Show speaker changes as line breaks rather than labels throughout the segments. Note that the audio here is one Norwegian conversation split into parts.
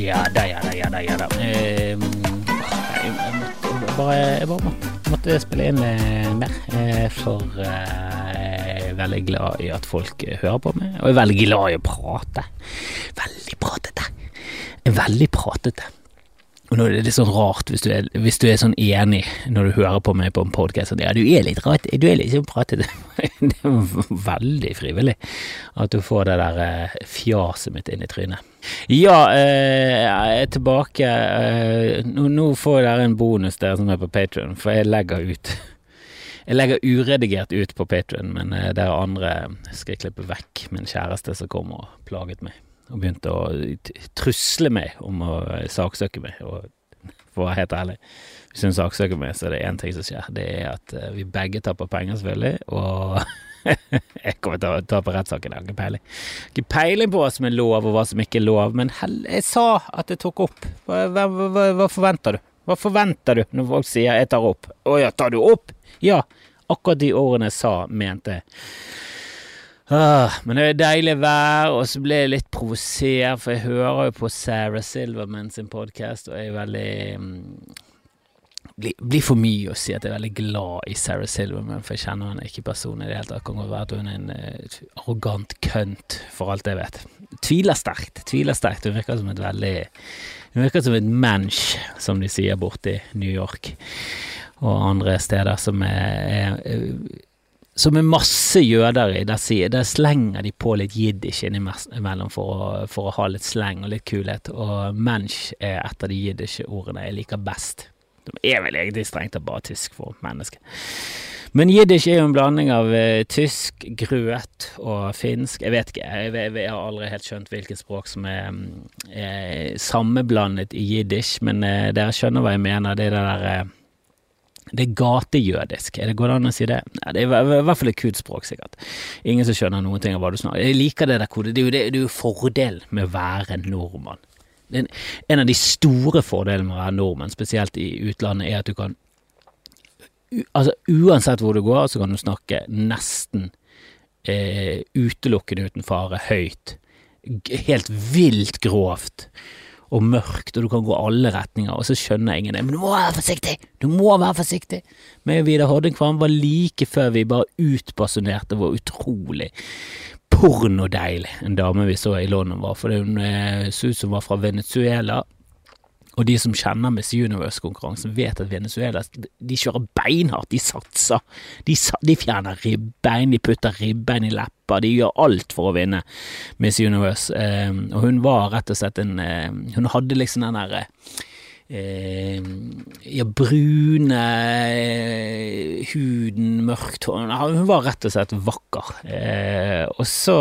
Ja da, ja da, ja da. Ja da. Eh, jeg, måtte bare, jeg bare måtte, måtte spille inn eh, mer, eh, for eh, jeg er veldig glad i at folk hører på meg, og jeg er veldig glad i å prate. Veldig pratete. Veldig pratete. Og nå er det litt sånn rart hvis du er, hvis du er sånn enig når du hører på meg på en podkast. Ja, du er litt rart, du er litt sånn pratete. Det er veldig frivillig at du får det der eh, fjaset mitt inn i trynet. Ja, eh, jeg er tilbake. Eh, nå, får dere en bonus, dere som er på Patrion, for jeg legger ut jeg legger uredigert ut på Patrion, men eh, dere andre skal jeg klippe vekk min kjæreste som kom og plaget meg og begynte å trusle meg om å saksøke meg. Og for å være helt ærlig, hvis hun saksøker meg, så er det én ting som skjer. Det er at eh, vi begge taper penger, selvfølgelig, og jeg kommer til å tape rettssaken. Jeg har ikke peiling. Ikke peiling på hva som er lov, og hva som ikke er lov, men jeg sa at jeg tok opp. Hva, hva, hva, hva forventer du? Hva forventer du når folk sier 'jeg tar opp'? Å ja, tar du opp? Ja, akkurat de ordene jeg sa, mente jeg. Ah, men det er deilig vær, og så ble jeg litt provosert, for jeg hører jo på Sarah Silverman sin podkast, og jeg er veldig mm, blir, for mye å si at jeg er veldig glad i Sarah Silverman, for jeg kjenner henne ikke personlig i det hele tatt. Kan godt være at hun er en uh, arrogant kønt, for alt jeg vet. Tviler sterkt. Tviler sterkt. Hun virker som et veldig Hun virker som et mensch, som de sier borte i New York og andre steder, som er, er som er masse jøder i. Der, der, slenger de på litt jiddish innimellom for å, for å ha litt sleng og litt kulhet, og mensch er et av de jiddiske ordene jeg liker best. De er vel egentlig strengt tatt bare tysk for mennesker. Men jiddish er jo en blanding av uh, tysk, grøt og finsk. Jeg vet ikke, jeg, jeg, jeg, har aldri helt skjønt hvilket språk som er, er sammeblandet i jiddish, men uh, dere skjønner hva jeg mener. Det er det der uh, det er gatejødisk, er det går det an å si det? Nei, det er i hvert fall et kult språk, sikkert. Ingen som skjønner noen ting av hva du snakker Jeg liker det der kodet. Det det, det er jo fordelen med å være nordmann. En, en, av de store fordelene med å være nordmann, spesielt i utlandet, er at du kan Altså, uansett hvor du går, så kan du snakke nesten eh, utelukkende uten fare, høyt. Helt vilt grovt og mørkt, og du kan gå alle retninger, og så skjønner ingen det. Men du må være forsiktig! Du må være forsiktig! Meg og Vidar Hordenkvam var like før vi bare utbasunerte hvor utrolig pornodeilig en dame vi så i London var, for hun eh, så ut som hun var fra Venezuela. Og de som kjenner Miss Universe-konkurransen, vet at Venezuela de kjører beinhardt. De satser. De, de fjerner ribbein, de putter ribbein i leppa, De gjør alt for å vinne Miss Universe. Eh, og hun var rett og slett en eh, Hun hadde liksom den derre eh, ja, brune eh, huden, mørkt hår Hun var rett og slett vakker. Eh, og så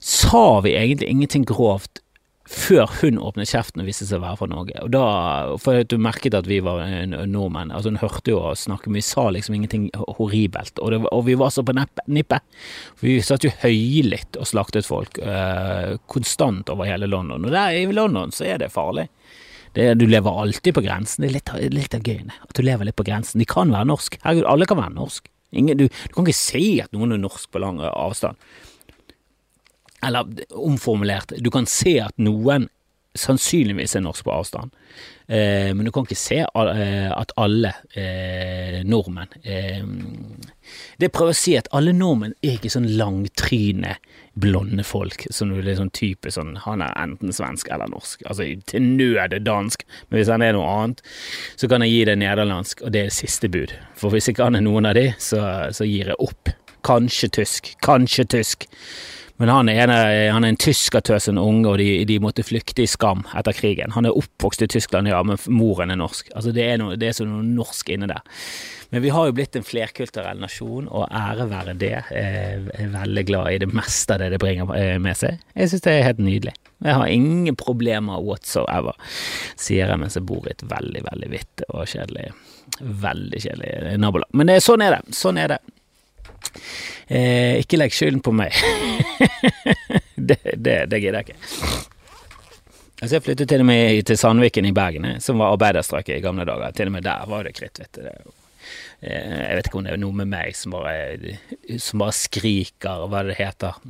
sa vi egentlig ingenting grovt før hun åpnet kjeften og viste seg å være fra Norge. Og da, For du merket at vi var nordmenn. altså Hun hørte jo oss snakke, men vi sa liksom ingenting horribelt. Og, det, og vi var så på nippet. Vi satt jo høylytt og slaktet folk uh, konstant over hele London. Og der i London så er det farlig. Det, du lever alltid på grensen. Det er litt, litt av gøyene. At du lever litt på grensen. De kan være norsk. Herregud, alle kan være norsk. Ingen, du, du kan ikke si at noen er norsk på lang avstand. Eller omformulert, du kan se at noen sannsynligvis er norsk på avstand, eh, men du kan ikke se eh, at alle eh, nordmenn eh, Det prøver å si at alle nordmenn er ikke sånn langtryne, blonde folk som du sånn type sånn Han er enten svensk eller norsk, altså til nød dansk, men hvis han er noe annet, så kan jeg gi det nederlandsk, og det er siste bud. For hvis ikke han er noen av de, så, så gir jeg opp. Kanskje tysk, kanskje tysk. Men han er, en, han er en tyskertøs, en unge, og de, de, måtte flykte i skam etter krigen. Han er oppvokst i Tyskland, ja, men moren er norsk. Altså, det er, noe, det er så noe norsk inne der. Men vi har jo blitt en flerkulturell nasjon, og ære være det. Jeg er veldig glad i det meste av det det bringer eh, med seg. Jeg synes det er helt nydelig. Jeg har ingen problemer whatsoever, sier jeg mens jeg bor i et veldig, veldig hvitt og kjedelig, veldig kjedelig nabolag. Men det, sånn er det. Sånn er det. Eh, ikke legg skylden på meg. det, det, det gidder jeg ikke. Altså jeg flyttet til og med til Sandviken i Bergen, eh, som var arbeiderstrøket i gamle dager. Til og med der var det kritt, vet du. jeg vet ikke om det er noe med meg som bare, som bare skriker, hva det heter.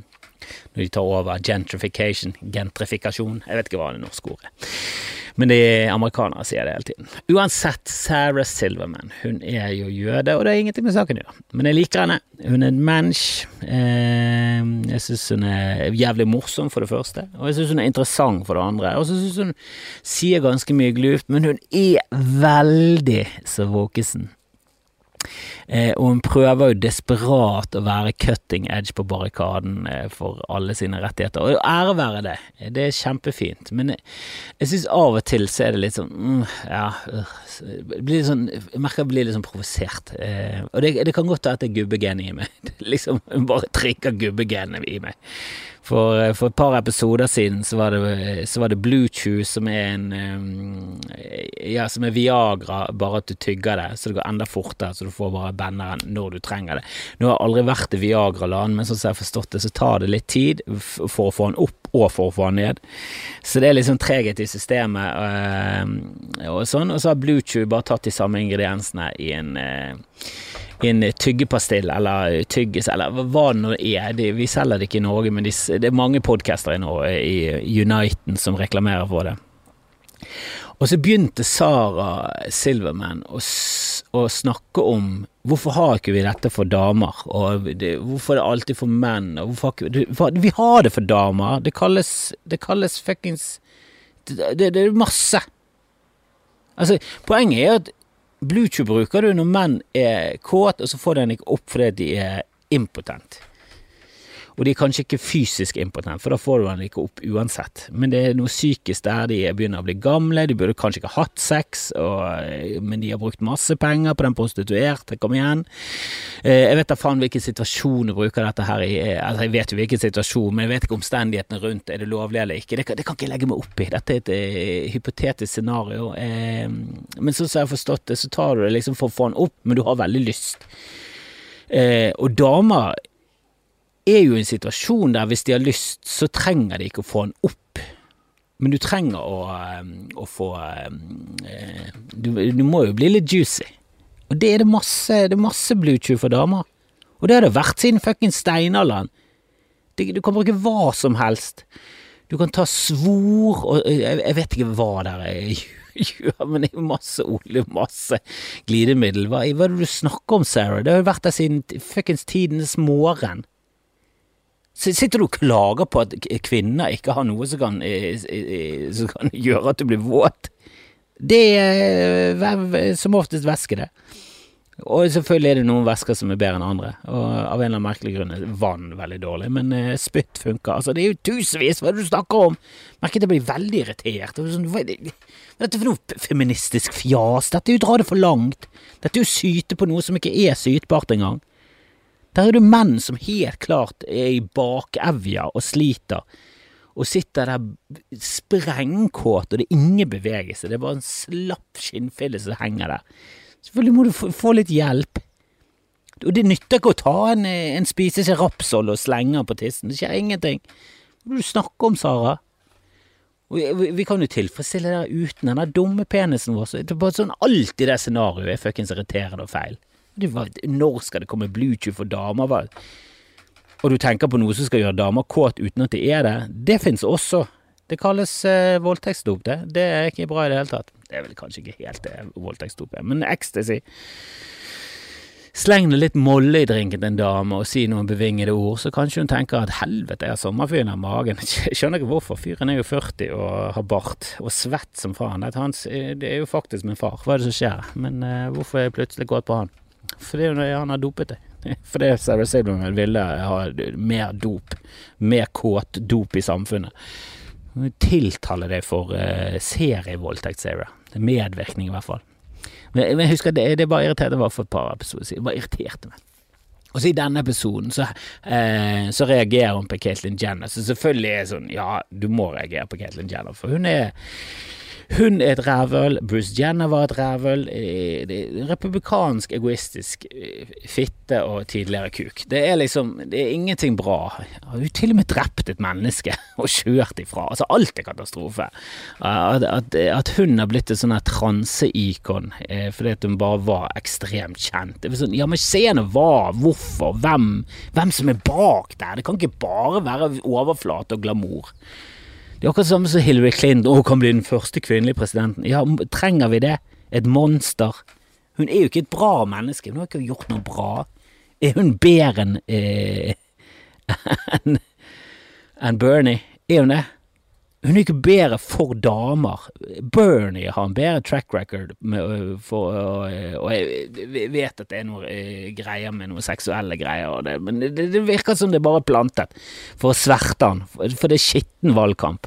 Når de tar over gentrification, gentrifikasjon, jeg vet ikke hva det norske ordet er. Men de amerikanere sier det hele tiden. Uansett, Sarah Silverman, hun er jo jøde, og det er ingenting med saken å gjøre. Men jeg liker henne. Hun er en mensch. Eh, jeg syns hun er jævlig morsom, for det første, og jeg syns hun er interessant for det andre. Og så syns hun sier ganske mye glupt, men hun er veldig så våkesen. Eh, og hun prøver jo desperat å være cutting edge på barrikaden eh, for alle sine rettigheter. Og ære være det, det er kjempefint. Men jeg, jeg syns av og til så er det litt sånn mm, Ja, øh, blir sånn, jeg merker jeg blir litt sånn provosert. Eh, og det, det, kan godt være at det er gubbegenet i meg. liksom bare trigger gubbegenet i meg. For, eh, for, et par episoder siden så var det, så var det Blue Chew, som er en um, Ja, som er Viagra, bare at du tygger det, så det går enda fortere, så du får bare benderen når du trenger det. Nå har jeg aldri vært i Viagra-land, men sånn som jeg har forstått det, så tar det litt tid for å få den opp og for å få den ned. Så det er liksom treghet i systemet uh, og sånn. Og så har Bluetooth bare tatt de samme ingrediensene i en uh, i en tyggepastill eller tyggis eller hva det nå er. De, vi selger det ikke i Norge, men de, det er mange podcaster i, i Uniten som reklamerer for det. Og så begynte Sara Silverman å, å, snakke om hvorfor har ikke vi dette for damer, og det, hvorfor er det alltid for menn, og hvorfor har ikke Vi har det for damer, det kalles, det kalles fuckings det, det, det er masse. Altså, poenget er at Bluetooth bruker du når menn er kåt, og så får den ikke opp fordi de er impotent. Og de er kanskje ikke fysisk impotent, for da får du den ikke opp uansett. Men det er noe psykisk der de begynner å bli gamle, de burde kanskje ikke hatt sex, og, men de har brukt masse penger på den prostituerte, kom igjen. Eh, jeg vet da faen hvilken situasjon du bruker dette her i, altså jeg vet jo hvilken situasjon, men jeg vet ikke omstendighetene rundt, er det lovlig eller ikke, det kan, det kan ikke jeg legge meg opp i. Dette er et uh, hypotetisk scenario. Uh, men sånn som jeg har forstått det, så tar du det liksom for å få den opp, men du har veldig lyst. Eh, og damer er jo i en situasjon der hvis de har lyst, så trenger de ikke å få den opp. Men du trenger å, um, å få um, eh, du, du, må jo bli litt juicy. Og det er det masse, det er masse Bluetooth for damer. Og det har det vært siden fuckings steinalderen. Du kan bruke hva som helst. Du kan ta svor og Jeg, jeg vet ikke hva det er gjør, men det er masse olje, masse glidemiddel. Hva, hva er det du snakker om, Sarah? Det har jo vært der siden fuckings tidenes morgen. Sitter du og klager på at kvinner ikke har noe som kan, eh, eh, som kan gjøre at du blir våt? Det er som oftest væske, det. Og selvfølgelig er det noen væsker som er bedre enn andre, og av en eller annen merkelig grunn er vann veldig dårlig, men spytt funker. Altså, det er jo tusenvis, hva er det du snakker om? Merker jeg blir veldig irritert. Sånn, er hva er dette for noe feministisk fjas? Dette er jo å dra det for langt. Dette er jo syte på noe som ikke er sytbart engang. Der er det menn som helt klart er i bakevja og sliter, og sitter der sprengkåt, og det er ingen bevegelse, det er bare en slapp skinnfille som henger der. Selvfølgelig må du få litt hjelp. Og det nytter ikke å ta en, en spiseskje rapsolje og slenge på tissen, det skjer ingenting. Hva er det du snakker om, Sara? Vi, kan jo tilfredsstille det uten den dumme penisen vår. Det er bare sånn Alt i det scenarioet er fuckings irriterende og feil. Når skal det komme Bluetooth for damer? Hva? Og du tenker på noe som skal gjøre damer kåt uten at de er det. Det fins også. Det kalles uh, voldtektsdop, det. Det er ikke bra i det hele tatt. Det er vel kanskje ikke helt det voldtektsdop er, men ecstasy. Sleng det litt molle i drinken til en dame og si noen bevingede ord, så kanskje hun tenker at helvete, har sommerfyren av magen. Skjønner ikke hvorfor. Fyren er jo 40 og har bart og svett som faen. Er, hans, det er jo faktisk min far. Hva er det som skjer? Men uh, hvorfor er jeg plutselig gått på han? Fordi han har dopet deg. Fordi Sarah Silverman ville ha mer dop, mer kåt dop i samfunnet. Hun tiltaler deg for uh, serievoldtekt, Sarah. Medvirkning, i hvert fall. Men, men husker det, det bare irriterte meg for et par episoder siden. Det bare irriterte meg. Og så i denne episoden så, eh, så reagerer hun på Caitlyn Jenner. Så selvfølgelig er det sånn, ja, du må reagere på Caitlyn Jenner, for hun er Hun er et rævøl, Bruce Jenner var et rævøl. eh, Republikansk, egoistisk eh, fitte og tidligere kuk. Det er liksom Det er ingenting bra. Har jo til og med drept et menneske og kjørt ifra. Altså, alt er katastrofe. At, at, at hun har blitt et sånn transeikon eh, fordi at hun bare var ekstremt kjent. Sånn, ja, men se nå hva, hvorfor, hvem, hvem som er bak der. Det kan ikke bare være overflate og glamour. Det er akkurat det samme som Hillary Clinton og kan bli den første kvinnelige presidenten. Ja, trenger vi det? Et monster? Hun er jo ikke et bra menneske. Hun har ikke gjort noe bra. Er hun bedre enn eh, enn enn Bernie? Er hun det? Hun er ikke bedre for damer. Bernie har en bedre track record, med, for, og, og jeg vet at det er noe øh, greier med noen seksuelle greier, det, men det, det virker som det er bare plantet for å sverte han, for det er skitten valgkamp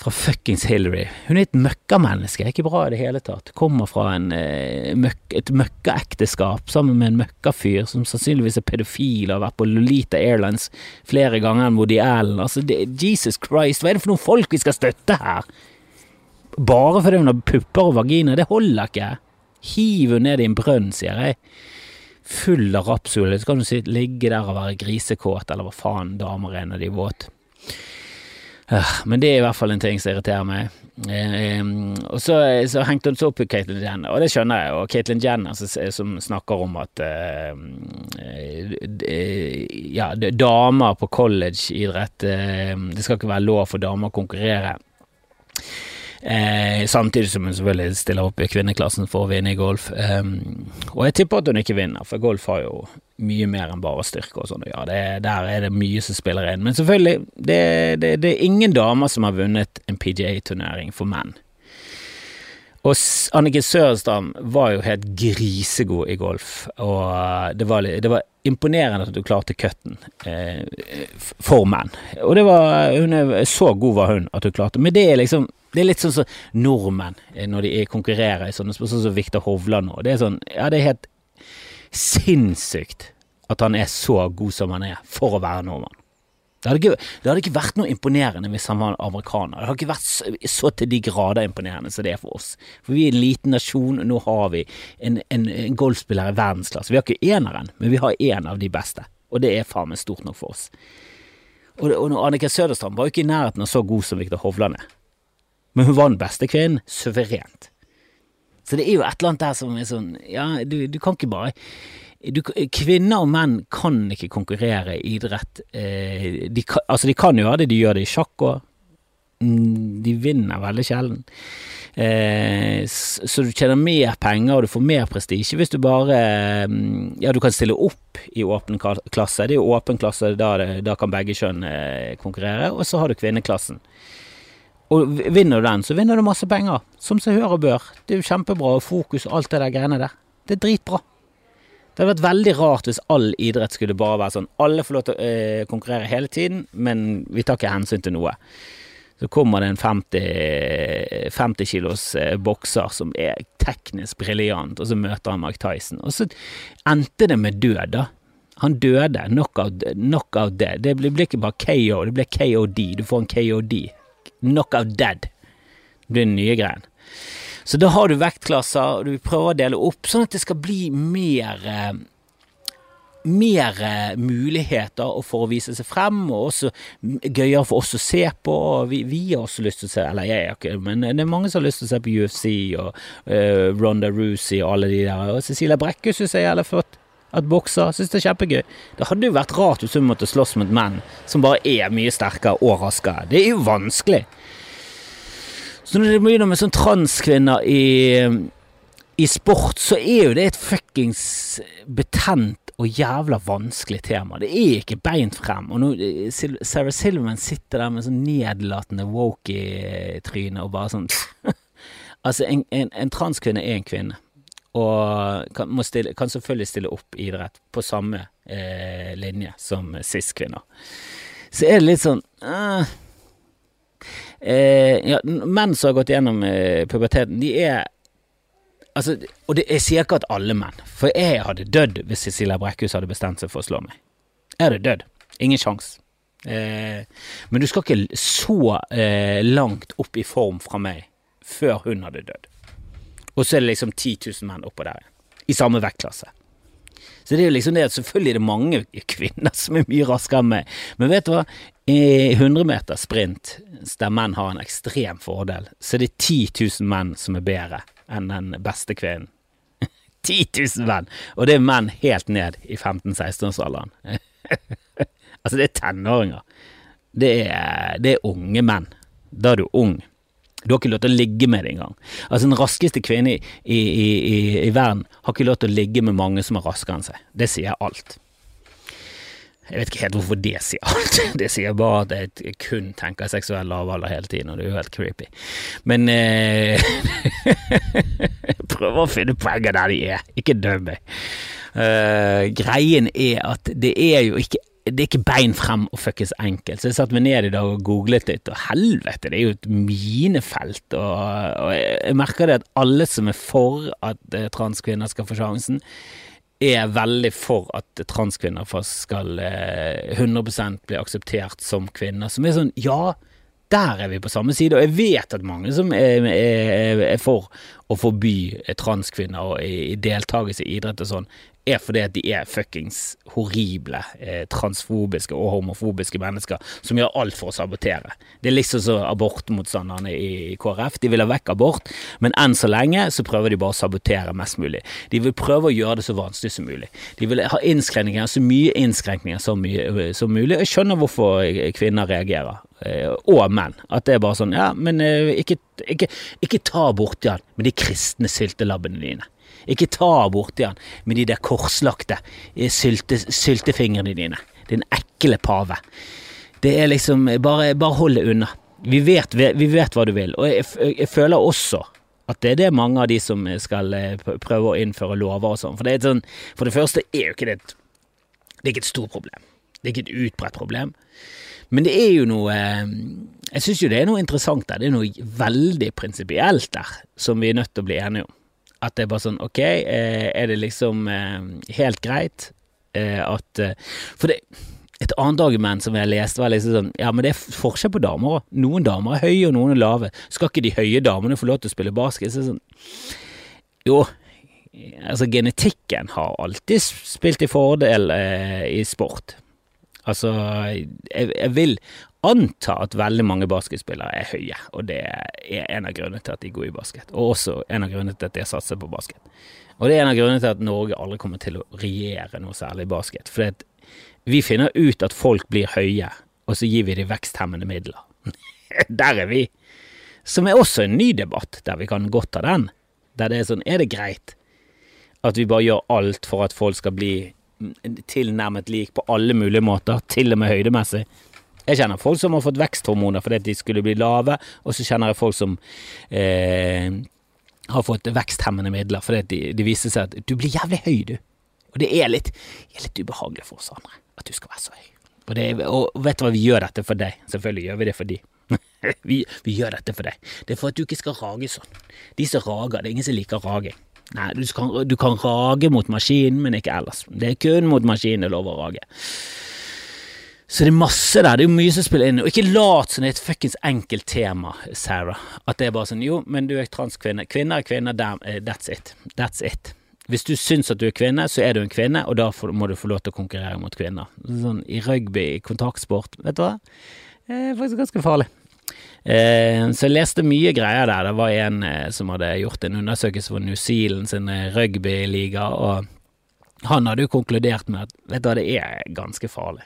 fra fuckings Hillary. Hun er et møkkamenneske, ikke bra i det hele tatt. Kommer fra en, eh, møk, et møkkaekteskap sammen med en møkkafyr som sannsynligvis er pedofil og har vært på Lolita Airlines flere ganger enn Woody Allen. Altså, det, Jesus Christ, hva er det for noen folk vi skal støtte her? Bare fordi hun har pupper og vagina, det holder ikke. Hiv henne ned i en brønn, sier jeg. Full av rapsolje, så kan du ligge der og være grisekåt, eller hva faen damer er når de er våte. Men det er i hvert fall en ting som irriterer meg. Eh, og så, så hengte hun så opp i Caitlyn Jenner, og det skjønner jeg. Og Caitlyn Jenner som, snakker om at uh, ja, damer på collegeidrett Det skal ikke være lov for damer å konkurrere. Eh, samtidig som hun selvfølgelig stiller opp i kvinneklassen for å vinne i golf. Eh, og jeg tipper at hun ikke vinner, for golf har jo mye mer enn bare styrke og sånn. Ja, det, der er det mye som spiller inn. Men selvfølgelig, det, det, det er ingen damer som har vunnet en PGA-turnering for menn. Og Anniken Sørenstrand var jo helt grisegod i golf, og det var, det var imponerende at du klarte cutten eh, for menn. Og det var, hun er, så god var hun at hun klarte, men det er liksom det er litt sånn som nordmenn eh, når de konkurrerer i sånne sånn som Viktor Hovland nå. Det er sånn, ja det er helt sinnssykt at han er så god som han er for å være nordmann. Det hadde, ikke, det hadde ikke vært noe imponerende hvis han var amerikaner. Det hadde ikke vært så, til de grader imponerende som det er for oss. For vi er en liten nasjon, og nå har vi en, en, en golfspiller i verdensklasse. Vi har ikke eneren, men vi har en av de beste. Og det er faen meg stort nok for oss. Og, og Annika Søderstrand var jo ikke i nærheten av så god som Viktor Hovland er. Men hun var den beste kvinnen, suverent. Så det er jo et eller annet der som er sånn Ja, du, du kan ikke bare du, kvinner og menn kan ikke konkurrere i idrett. Eh, de, altså, de kan gjøre det, de gjør det i sjakk òg. Mm, de vinner veldig sjelden. Eh, så du tjener mer penger, og du får mer prestisje hvis du bare mm, Ja, du kan stille opp i åpen klasse. Det er jo åpen klasse, da, da kan begge kjønn eh, konkurrere. Og så har du kvinneklassen. Og vinner du den, så vinner du masse penger. Som seg hør og bør. Det er jo kjempebra, fokus og alt det der greiene der. Det er dritbra. Det hadde vært veldig rart hvis all idrett skulle bare være sånn alle får lov til å øh, konkurrere hele tiden, men vi tar ikke hensyn til noe. Så kommer det en 50, 50 kilos øh, bokser som er teknisk briljant, og så møter han Mark Tyson. Og så endte det med død, da. Han døde. Knockout, knockout dead. Det blir ikke bare KO, det blir KOD. Du får en KOD. Knockout dead. Det blir den nye greien. Så da har du vektklasser, og du prøver å dele opp sånn at det skal bli mer eh, mer eh, muligheter for å vise seg frem, og også gøyere for oss å se på. Vi, vi har også lyst til å se, eller jeg har ikke, men det er mange som har lyst til å se på UFC og uh, Ronda Rousey og alle de der. Og Cecilia Brekke syns jeg er flott. At bokser. Syns det er kjempegøy. Det hadde jo vært rart hvis hun måtte slåss mot menn som bare er mye sterkere og raskere. Det er jo vanskelig. Så når det begynner med sånn transkvinner i, i sport, så er jo det et fuckings betent og jævla vanskelig tema. Det er ikke beint frem. Og nå, Sarah Silverman sitter der med sånn nedlatende woke-tryne og bare sånn Altså, en, en, en transkvinne er en kvinne og kan, stille, kan, selvfølgelig stille opp i idrett på samme eh, linje som cis-kvinner. Så er det litt sånn uh, eh, ja, Menn som har gått gjennom eh, puberteten, de er Altså, og det, jeg sier ikke at alle menn, for jeg hadde dødd hvis Cecilia Brekkhus hadde bestemt seg for å slå meg. Jeg hadde dødd. Ingen sjans. Eh, men du skal ikke så eh, langt opp i form fra meg før hun hadde dødd. Og så er det liksom 10 000 menn oppå der, i samme vektklasse. Så det er jo liksom det at selvfølgelig er det mange kvinner som er mye raskere enn meg, men vet du hva? I 100 meter sprint, der menn har en ekstrem fordel, så er det 10 000 menn som er bedre enn den beste kvinnen. 10 000 menn! Og det er menn helt ned i 15-16-årsalderen. altså, det er tenåringer. Det er, det er unge menn. Da er du ung. Du har ikke lov til å ligge med det engang. Altså, den raskeste kvinnen i, i, i, i, verden har ikke lov til å ligge med mange som er raskere enn seg. Det sier alt. Jeg vet ikke helt hvorfor det sier alt. Det sier bare at jeg kun tenker seksuell lavalder hele tiden, og det er jo helt creepy. Men eh, Prøver å finne poenget der de er, ikke døm meg. Uh, greien er at det er jo ikke det er ikke bein frem og fuckings enkelt. Så jeg satte meg ned i dag og googlet litt, og helvete, det er jo et minefelt. Og, og jeg merker det at alle som er for at eh, transkvinner skal få sjansen, er veldig for at transkvinner skal 100 eh, bli akseptert som kvinner. Som er sånn, ja, der er vi på samme side, og jeg vet at mange som er, er, er for å forby transkvinner i, i deltakelse i idrett og sånn, er fordi at de er fuckings horrible, eh, transfobiske og homofobiske mennesker som gjør alt for å sabotere. Det er liksom så abortmotstanderne i KrF. De vil ha vekk abort, men enn så lenge så prøver de bare å sabotere mest mulig. De vil prøve å gjøre det så vanskelig som mulig. De vil ha innskrenkninger, så mye innskrenkninger som, mye, som mulig. Jeg skjønner hvorfor kvinner reagerer, eh, og menn. At det er bare sånn ja, men eh, ikke, ikke, ikke ta borti Jan. med de kristne syltelabbene dine. Ikke ta borti han med de der korslagte eh, sylte, syltefingrene dine. Din ekle pave. Det er liksom Bare, bare hold det unna. Vi vet, vi vet, hva du vil, og jeg, jeg, føler også at det er det mange av de som skal eh, prøve å innføre lover og sånn. For, sånn, for det første er jo ikke det et, det er ikke et stort problem. Det er ikke et utbredt problem. Men det er jo noe eh, Jeg syns jo det er noe interessant der. Det er noe veldig prinsipielt der som vi er nødt til å bli enige om. At det er bare sånn, ok, eh, er det liksom eh, helt greit eh, at For det et annet argument som jeg leste, var liksom sånn Ja, men det er forskjell på damer òg. Noen damer er høye, og noen er lave. Skal ikke de høye damene få lov til å spille basket? Så sånn Jo, altså genetikken har alltid spilt i fordel eh, i sport. Altså, jeg, jeg, vil anta at veldig mange basketspillere er høye, og det er en av grunnene til at de går i basket. Og også en av grunnene til at de har satset på basket. Og det er en av grunnene til at Norge aldri kommer til å regjere noe særlig i basket. For vi finner ut at folk blir høye, og så gir vi dem veksthemmende midler. der er vi. Som er også en ny debatt, der vi kan godt ta den. Der det er sånn, er det greit at vi bare gjør alt for at folk skal bli tilnærmet lik på alle mulige måter, til og med høydemessig? Jeg kjenner folk som har fått veksthormoner fordi de skulle bli lave, og så kjenner jeg folk som eh, har fått veksthemmende midler fordi det de viser seg at du blir jævlig høy, du. Og det er litt, er litt ubehagelig for oss andre at du skal være så høy. Og, det, og vet du hva, vi gjør dette for deg. Selvfølgelig gjør vi det for de. vi, vi, gjør dette for deg. Det er for at du ikke skal rage sånn. De som rager, det er ingen som liker raging. Nei, du kan, du kan rage mot maskinen, men ikke ellers. Det er kun mot maskinen det er lov å rage. Så det er masse der, det er jo mye som spiller inn. Og ikke lat som det er et fuckings enkelt tema, Sarah. At det er bare sånn jo, men du er transkvinne. Kvinner er kvinner, eh, that's it. That's it. Hvis du syns at du er kvinne, så er du en kvinne, og da må du få lov til å konkurrere mot kvinner. Sånn i rugby, i kontaktsport, vet du hva. Det er faktisk ganske farlig. Eh, så jeg leste mye greier der. Det var en eh, som hadde gjort en undersøkelse for New Zealand sin rugbyliga, og han hadde jo konkludert med at vet du hva, det er ganske farlig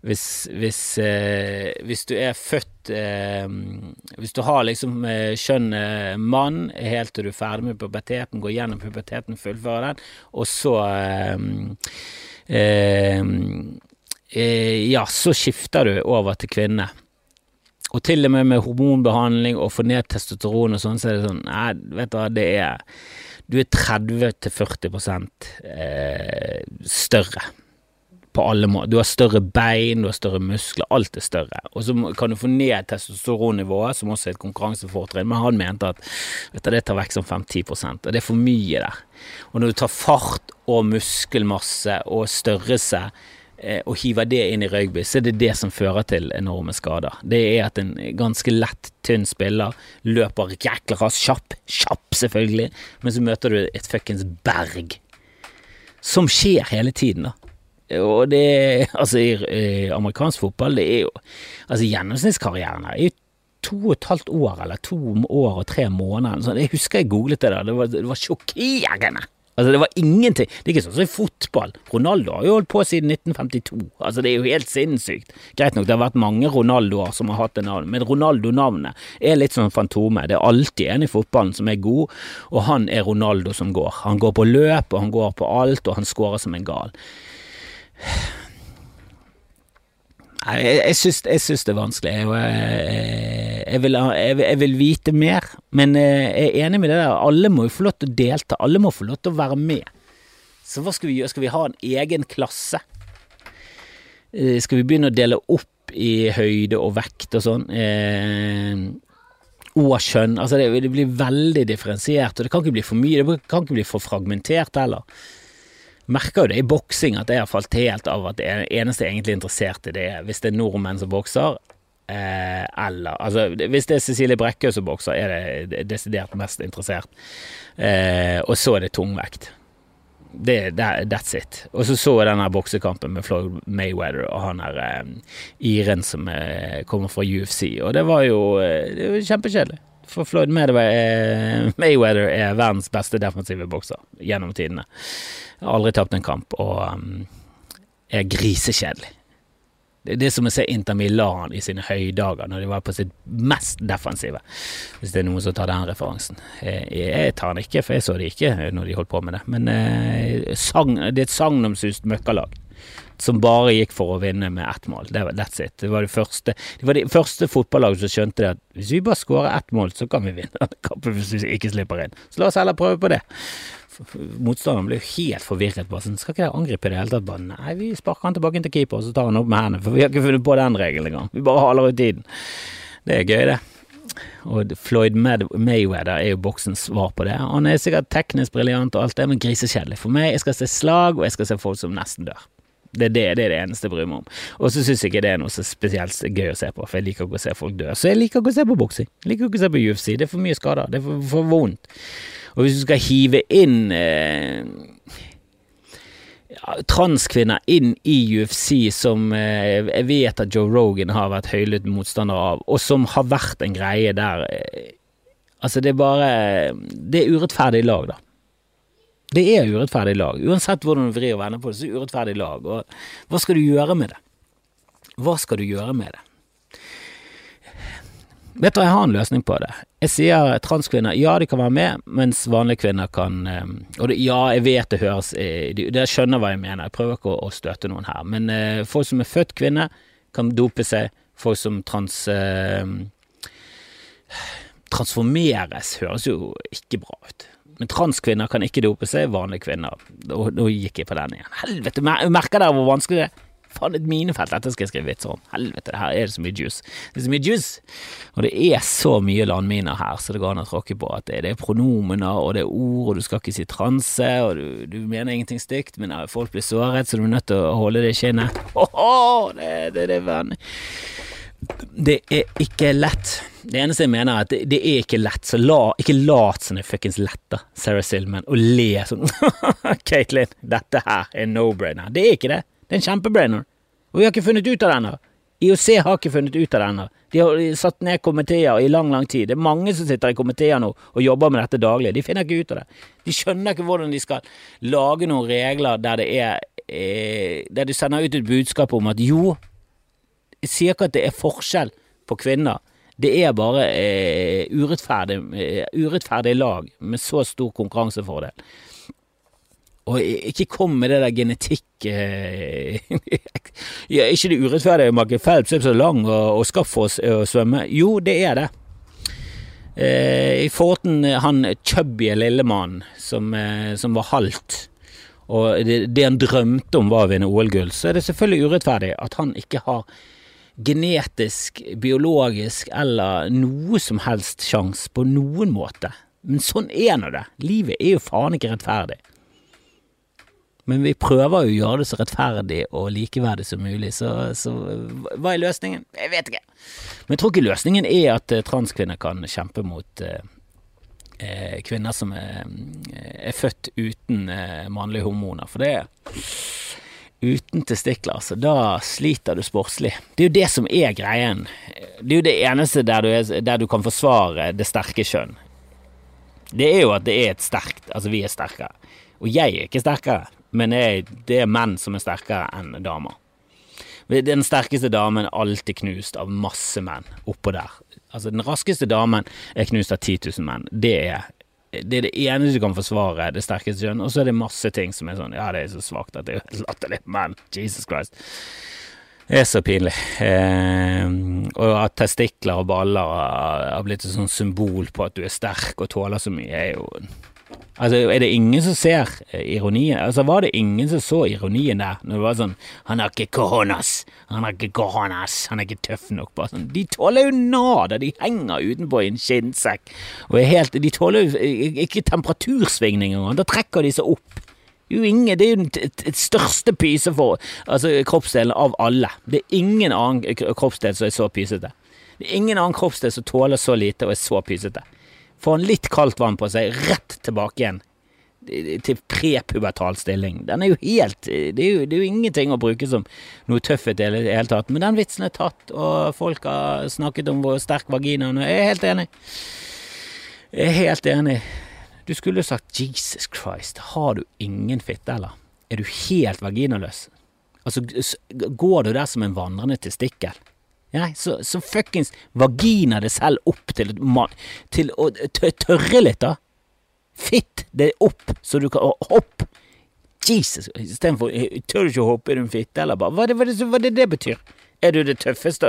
hvis, hvis, eh, hvis, du er født eh, Hvis du har liksom eh, eh, mann helt til du er ferdig med puberteten, går gjennom puberteten, fullfører den, og så eh, eh, Ja, så skifter du over til kvinne. Og til og med med hormonbehandling og få ned testosteron og sånn, så er det sånn Nei, vet du hva, det er Du er 30-40 eh, større på alle måter. Du har større bein, du har større muskler, alt er større. Og så kan du få ned testosteronnivået, som også er et konkurransefortrinn, men han mente at vet du, det tar vekk som 5-10 og det er for mye der. Og når du tar fart og muskelmasse og størrelse eh, og hiver det inn i rugby, så er det det som fører til enorme skader. Det er at en ganske lett, tynn spiller løper jækla raskt, kjapp, kjapp selvfølgelig, men så møter du et fuckings berg. Som skjer hele tiden, da. Og det Altså, i, amerikansk fotball, det er jo Altså, gjennomsnittskarrieren her er jo to og et halvt år, eller to år og tre måneder. Sånn. Jeg husker jeg googlet det der, det var, det var sjokkerende. Altså, det var ingenting. Det er ikke sånn som i fotball. Ronaldo har jo holdt på siden 1952. Altså, det er jo helt sinnssykt. Greit nok, det har vært mange Ronaldoer som har hatt det navnet, men Ronaldo-navnet er litt sånn fantome. Det er alltid en i fotballen som er god, og han er Ronaldo som går. Han går på løp, og han går på alt, og han scorer som en gal. Nei, jeg, jeg, syns, det er vanskelig. Jeg, jeg, vil, jeg, vil, vite mer, men jeg er enig med det der. Alle må jo få lov til å delta. Alle må få lov til å være med. Så hva skal vi gjøre? Skal vi ha en egen klasse? Eh, skal vi begynne å dele opp i høyde og vekt og sånn? Eh, og kjønn. Altså det, det, blir veldig differensiert, og det kan ikke bli for mye. Det kan ikke bli for fragmentert heller merker jo det i boksing at jeg har falt helt av at det eneste jeg er egentlig interessert i, det er hvis det er nordmenn som bokser, eh, eller Altså, hvis det er Cecilie Brekkø som bokser, er det desidert mest interessert. Eh, og så er det tungvekt. Det, that, that's it. Og så så jeg denne boksekampen med Floyd Mayweather og han her eh, Iren som eh, kommer fra UFC, og det var jo eh, kjempekjedelig. For Floyd Mayweather er verdens beste defensive bokser gjennom tidene. Har Aldri tapt en kamp, og um, er grisekjedelig. Det er det som å se Inter Milan i sine høydager, når de var på sitt mest defensive. Hvis det er noen som tar den referansen. Jeg tar den ikke, for jeg så det ikke når de holdt på med det. Men eh, sang, det er et sagnomsust møkkalag som bare gikk for å vinne med ett mål. Det var, that's it. Det var det første, det var de første fotballaget som skjønte det at hvis vi bare skårer ett mål, så kan vi vinne kampen hvis vi ikke slipper inn. Så la oss heller prøve på det. Motstanderen ble jo helt forvirret. Bare sånn, Skal ikke jeg angripe i det hele tatt? Bare, nei, vi sparker han tilbake inn til keeper, og så tar han opp med hendene. For vi har ikke funnet på den regelen engang. Vi bare haler ut tiden. Det er gøy, det. Og Floyd Mayweather er jo boksens svar på det. Han er sikkert teknisk briljant og alt det, men grisekjedelig. For meg, jeg skal se slag, og jeg skal se folk som nesten dør. Det er det, det, er det eneste jeg bryr meg om. Og så syns jeg ikke det er noe så spesielt gøy å se på, for jeg liker ikke å se folk dø. Så jeg liker ikke å se på boksing. Jeg liker ikke å se på UFC. Det er for mye skader. Det er for, for vondt. Og hvis du skal hive inn eh, transkvinner inn i UFC, som eh, jeg vet at Joe Rogan har vært høylytt motstander av, og som har vært en greie der eh, Altså, det er bare Det er urettferdig lag, da. Det er urettferdig lag. Uansett hvordan du vrir og vender på det, så er det urettferdig lag. Og hva skal du gjøre med det? Hva skal du gjøre med det? Vet du, jeg har en løsning på det. Jeg sier transkvinner, ja de kan være med, mens vanlige kvinner kan eh, Og det, ja, jeg vet det høres eh, Dere skjønner hva jeg mener, jeg prøver ikke å, å støte noen her. Men uh, folk som er født kvinne, kan dope seg. Folk som trans... Uh, transformeres høres jo ikke bra ut. Men transkvinner kan ikke dope seg, vanlige kvinner. Nå gikk jeg på den igjen. Helvete, merker dere hvor vanskelig det er? Faen, et minefelt, dette skal jeg skrive vitser om. Helvete, her er det så mye juice. Det er så mye juice! Og det er så mye landminer her, så det går an å tråkke på at det, det, er pronomener, og det er ord, og du skal ikke si transe, og du, du mener ingenting stygt, men folk blir såret, så du er nødt til å holde det i skinnet. Oh, det, det, det, det, det er ikke lett. Det eneste jeg mener, er at det, det er ikke lett, så la, ikke lat som det fuckings da, Sarah Silman, og le sånn Katelyn, dette her er no-brainer. Det er ikke det. Det er en kjempebrainer. Og vi har ikke funnet ut av det ennå. IOC har ikke funnet ut av det ennå. De har satt ned komiteer i lang, lang tid. Det er mange som sitter i komiteer nå og jobber med dette daglig. De finner ikke ut av det. De skjønner ikke hvordan de skal lage noen regler der det er eh, Der de sender ut et budskap om at jo, sier ikke at det er forskjell på kvinner. Det er bare eh, urettferdig, eh, urettferdig lag med så stor konkurransefordel. Og ikke kom med det der genetikk eh, ja, Ikke det urettferdige Michael Phelps er så lang og, og skaff oss å svømme. Jo, det er det. Eh, I Forten, han chubby lillemannen som, eh, som var halvt, og det, det, han drømte om var å vinne OL-gull, så er det selvfølgelig urettferdig at han ikke har genetisk, biologisk eller noe som helst sjanse på noen måte. Men sånn er nå det. Livet er jo faen ikke rettferdig. Men vi prøver jo å gjøre det så rettferdig og likeverdig som mulig, så, så hva er løsningen? Jeg vet ikke. Men jeg tror ikke løsningen er at eh, transkvinner kan kjempe mot eh, eh kvinner som er, er født uten eh, mannlige hormoner, for det er uten testikler, så da sliter du sportslig. Det er jo det som er greien. Det er jo det eneste der du, er, der du kan forsvare det sterke kjønn. Det er jo at det er et sterkt Altså, vi er sterkere. Og jeg er ikke sterkere, men jeg, det er menn som er sterkere enn damer. Den sterkeste damen er alltid knust av masse menn oppå der. Altså, den raskeste damen er knust av 10 000 menn. Det er det er det eneste du kan forsvare det sterkeste kjønn. Og så er det masse ting som er sånn Ja, det er så svakt at det er latterlig, men Jesus Christ. Det er så pinlig. Eh, og at testikler og baller har blitt et sånt symbol på at du er sterk og tåler så mye, er jo Altså, er det ingen som ser eh, ironien? Altså, var det ingen som så ironien der, når det var sånn Han har ikke cojones, han har ikke cojones, han er ikke tøff nok, bare sånn. De tåler jo nada, de henger utenpå i en skinnsekk, og er helt De tåler jo ikke temperatursvingninger da trekker de seg opp. Jo, ingen, det er jo den største pyse for altså, kroppsdelen av alle. Det er ingen annen kroppsdel som er så pysete. Det er ingen annen kroppsdel som tåler så lite og er så pysete. Får han litt kaldt vann på seg, rett tilbake igjen til prepubertal stilling. Den er jo helt det er jo, det er jo, ingenting å bruke som noe tøffhet i det hele tatt. Men den vitsen er tatt, og folk har snakket om hvor sterk vaginaen er. Jeg er helt enig. Jeg er helt enig. Du skulle jo sagt Jesus Christ, har du ingen fitte, eller? Er du helt vaginaløs? Altså, går du der som en vandrende testikkel? Ja, så, så fuckings vagina det selv opp til, til å tørre litt, da. Fitt det opp, så du kan hoppe. Jesus, istedenfor tør du ikke å hoppe i din fitte, eller bare hva er det, det, det, det betyr? Er du det tøffeste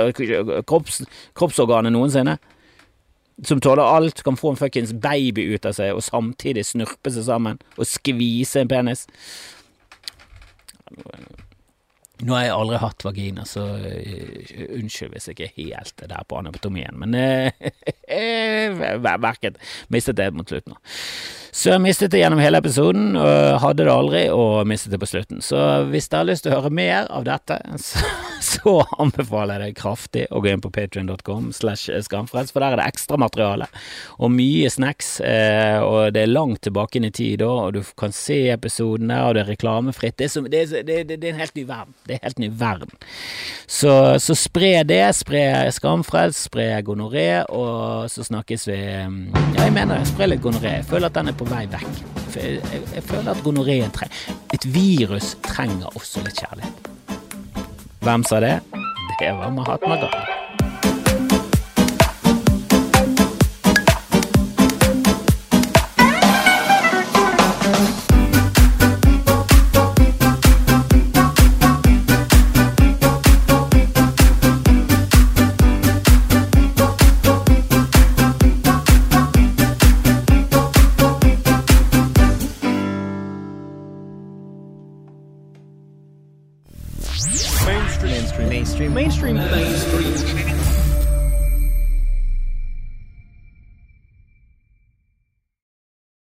kropps, kroppsorganet noensinne? Som tåler alt, kan få en fuckings baby ut av seg, og samtidig snurpe seg sammen og skvise en penis? Nå har jeg aldri hatt vagina, så uh, unnskyld hvis jeg ikke helt er der på anatomien, men uh, verket mistet det mot slutten. Så jeg mistet det gjennom hele episoden, og hadde det aldri, og mistet det på slutten. Så hvis dere har lyst til å høre mer av dette, så, så anbefaler jeg deg kraftig å gå inn på patrion.com for der er det ekstramateriale og mye snacks, eh, og det er langt tilbake inn i tid da, og du kan se episodene, og det er reklamefritt. Det er, som, det, er, det, det er, en helt ny verden. Det er helt ny verden. Så, så spre det. Spre skamfrelst, spre gonoré, og så snakkes vi Ja, jeg mener det. Spre litt gonoré. Jeg føler at den er på vei vekk. Jeg, jeg føler at gonoréen trenger Et virus trenger også litt kjærlighet. Hvem sa det? Det var Mahatma Gandhi.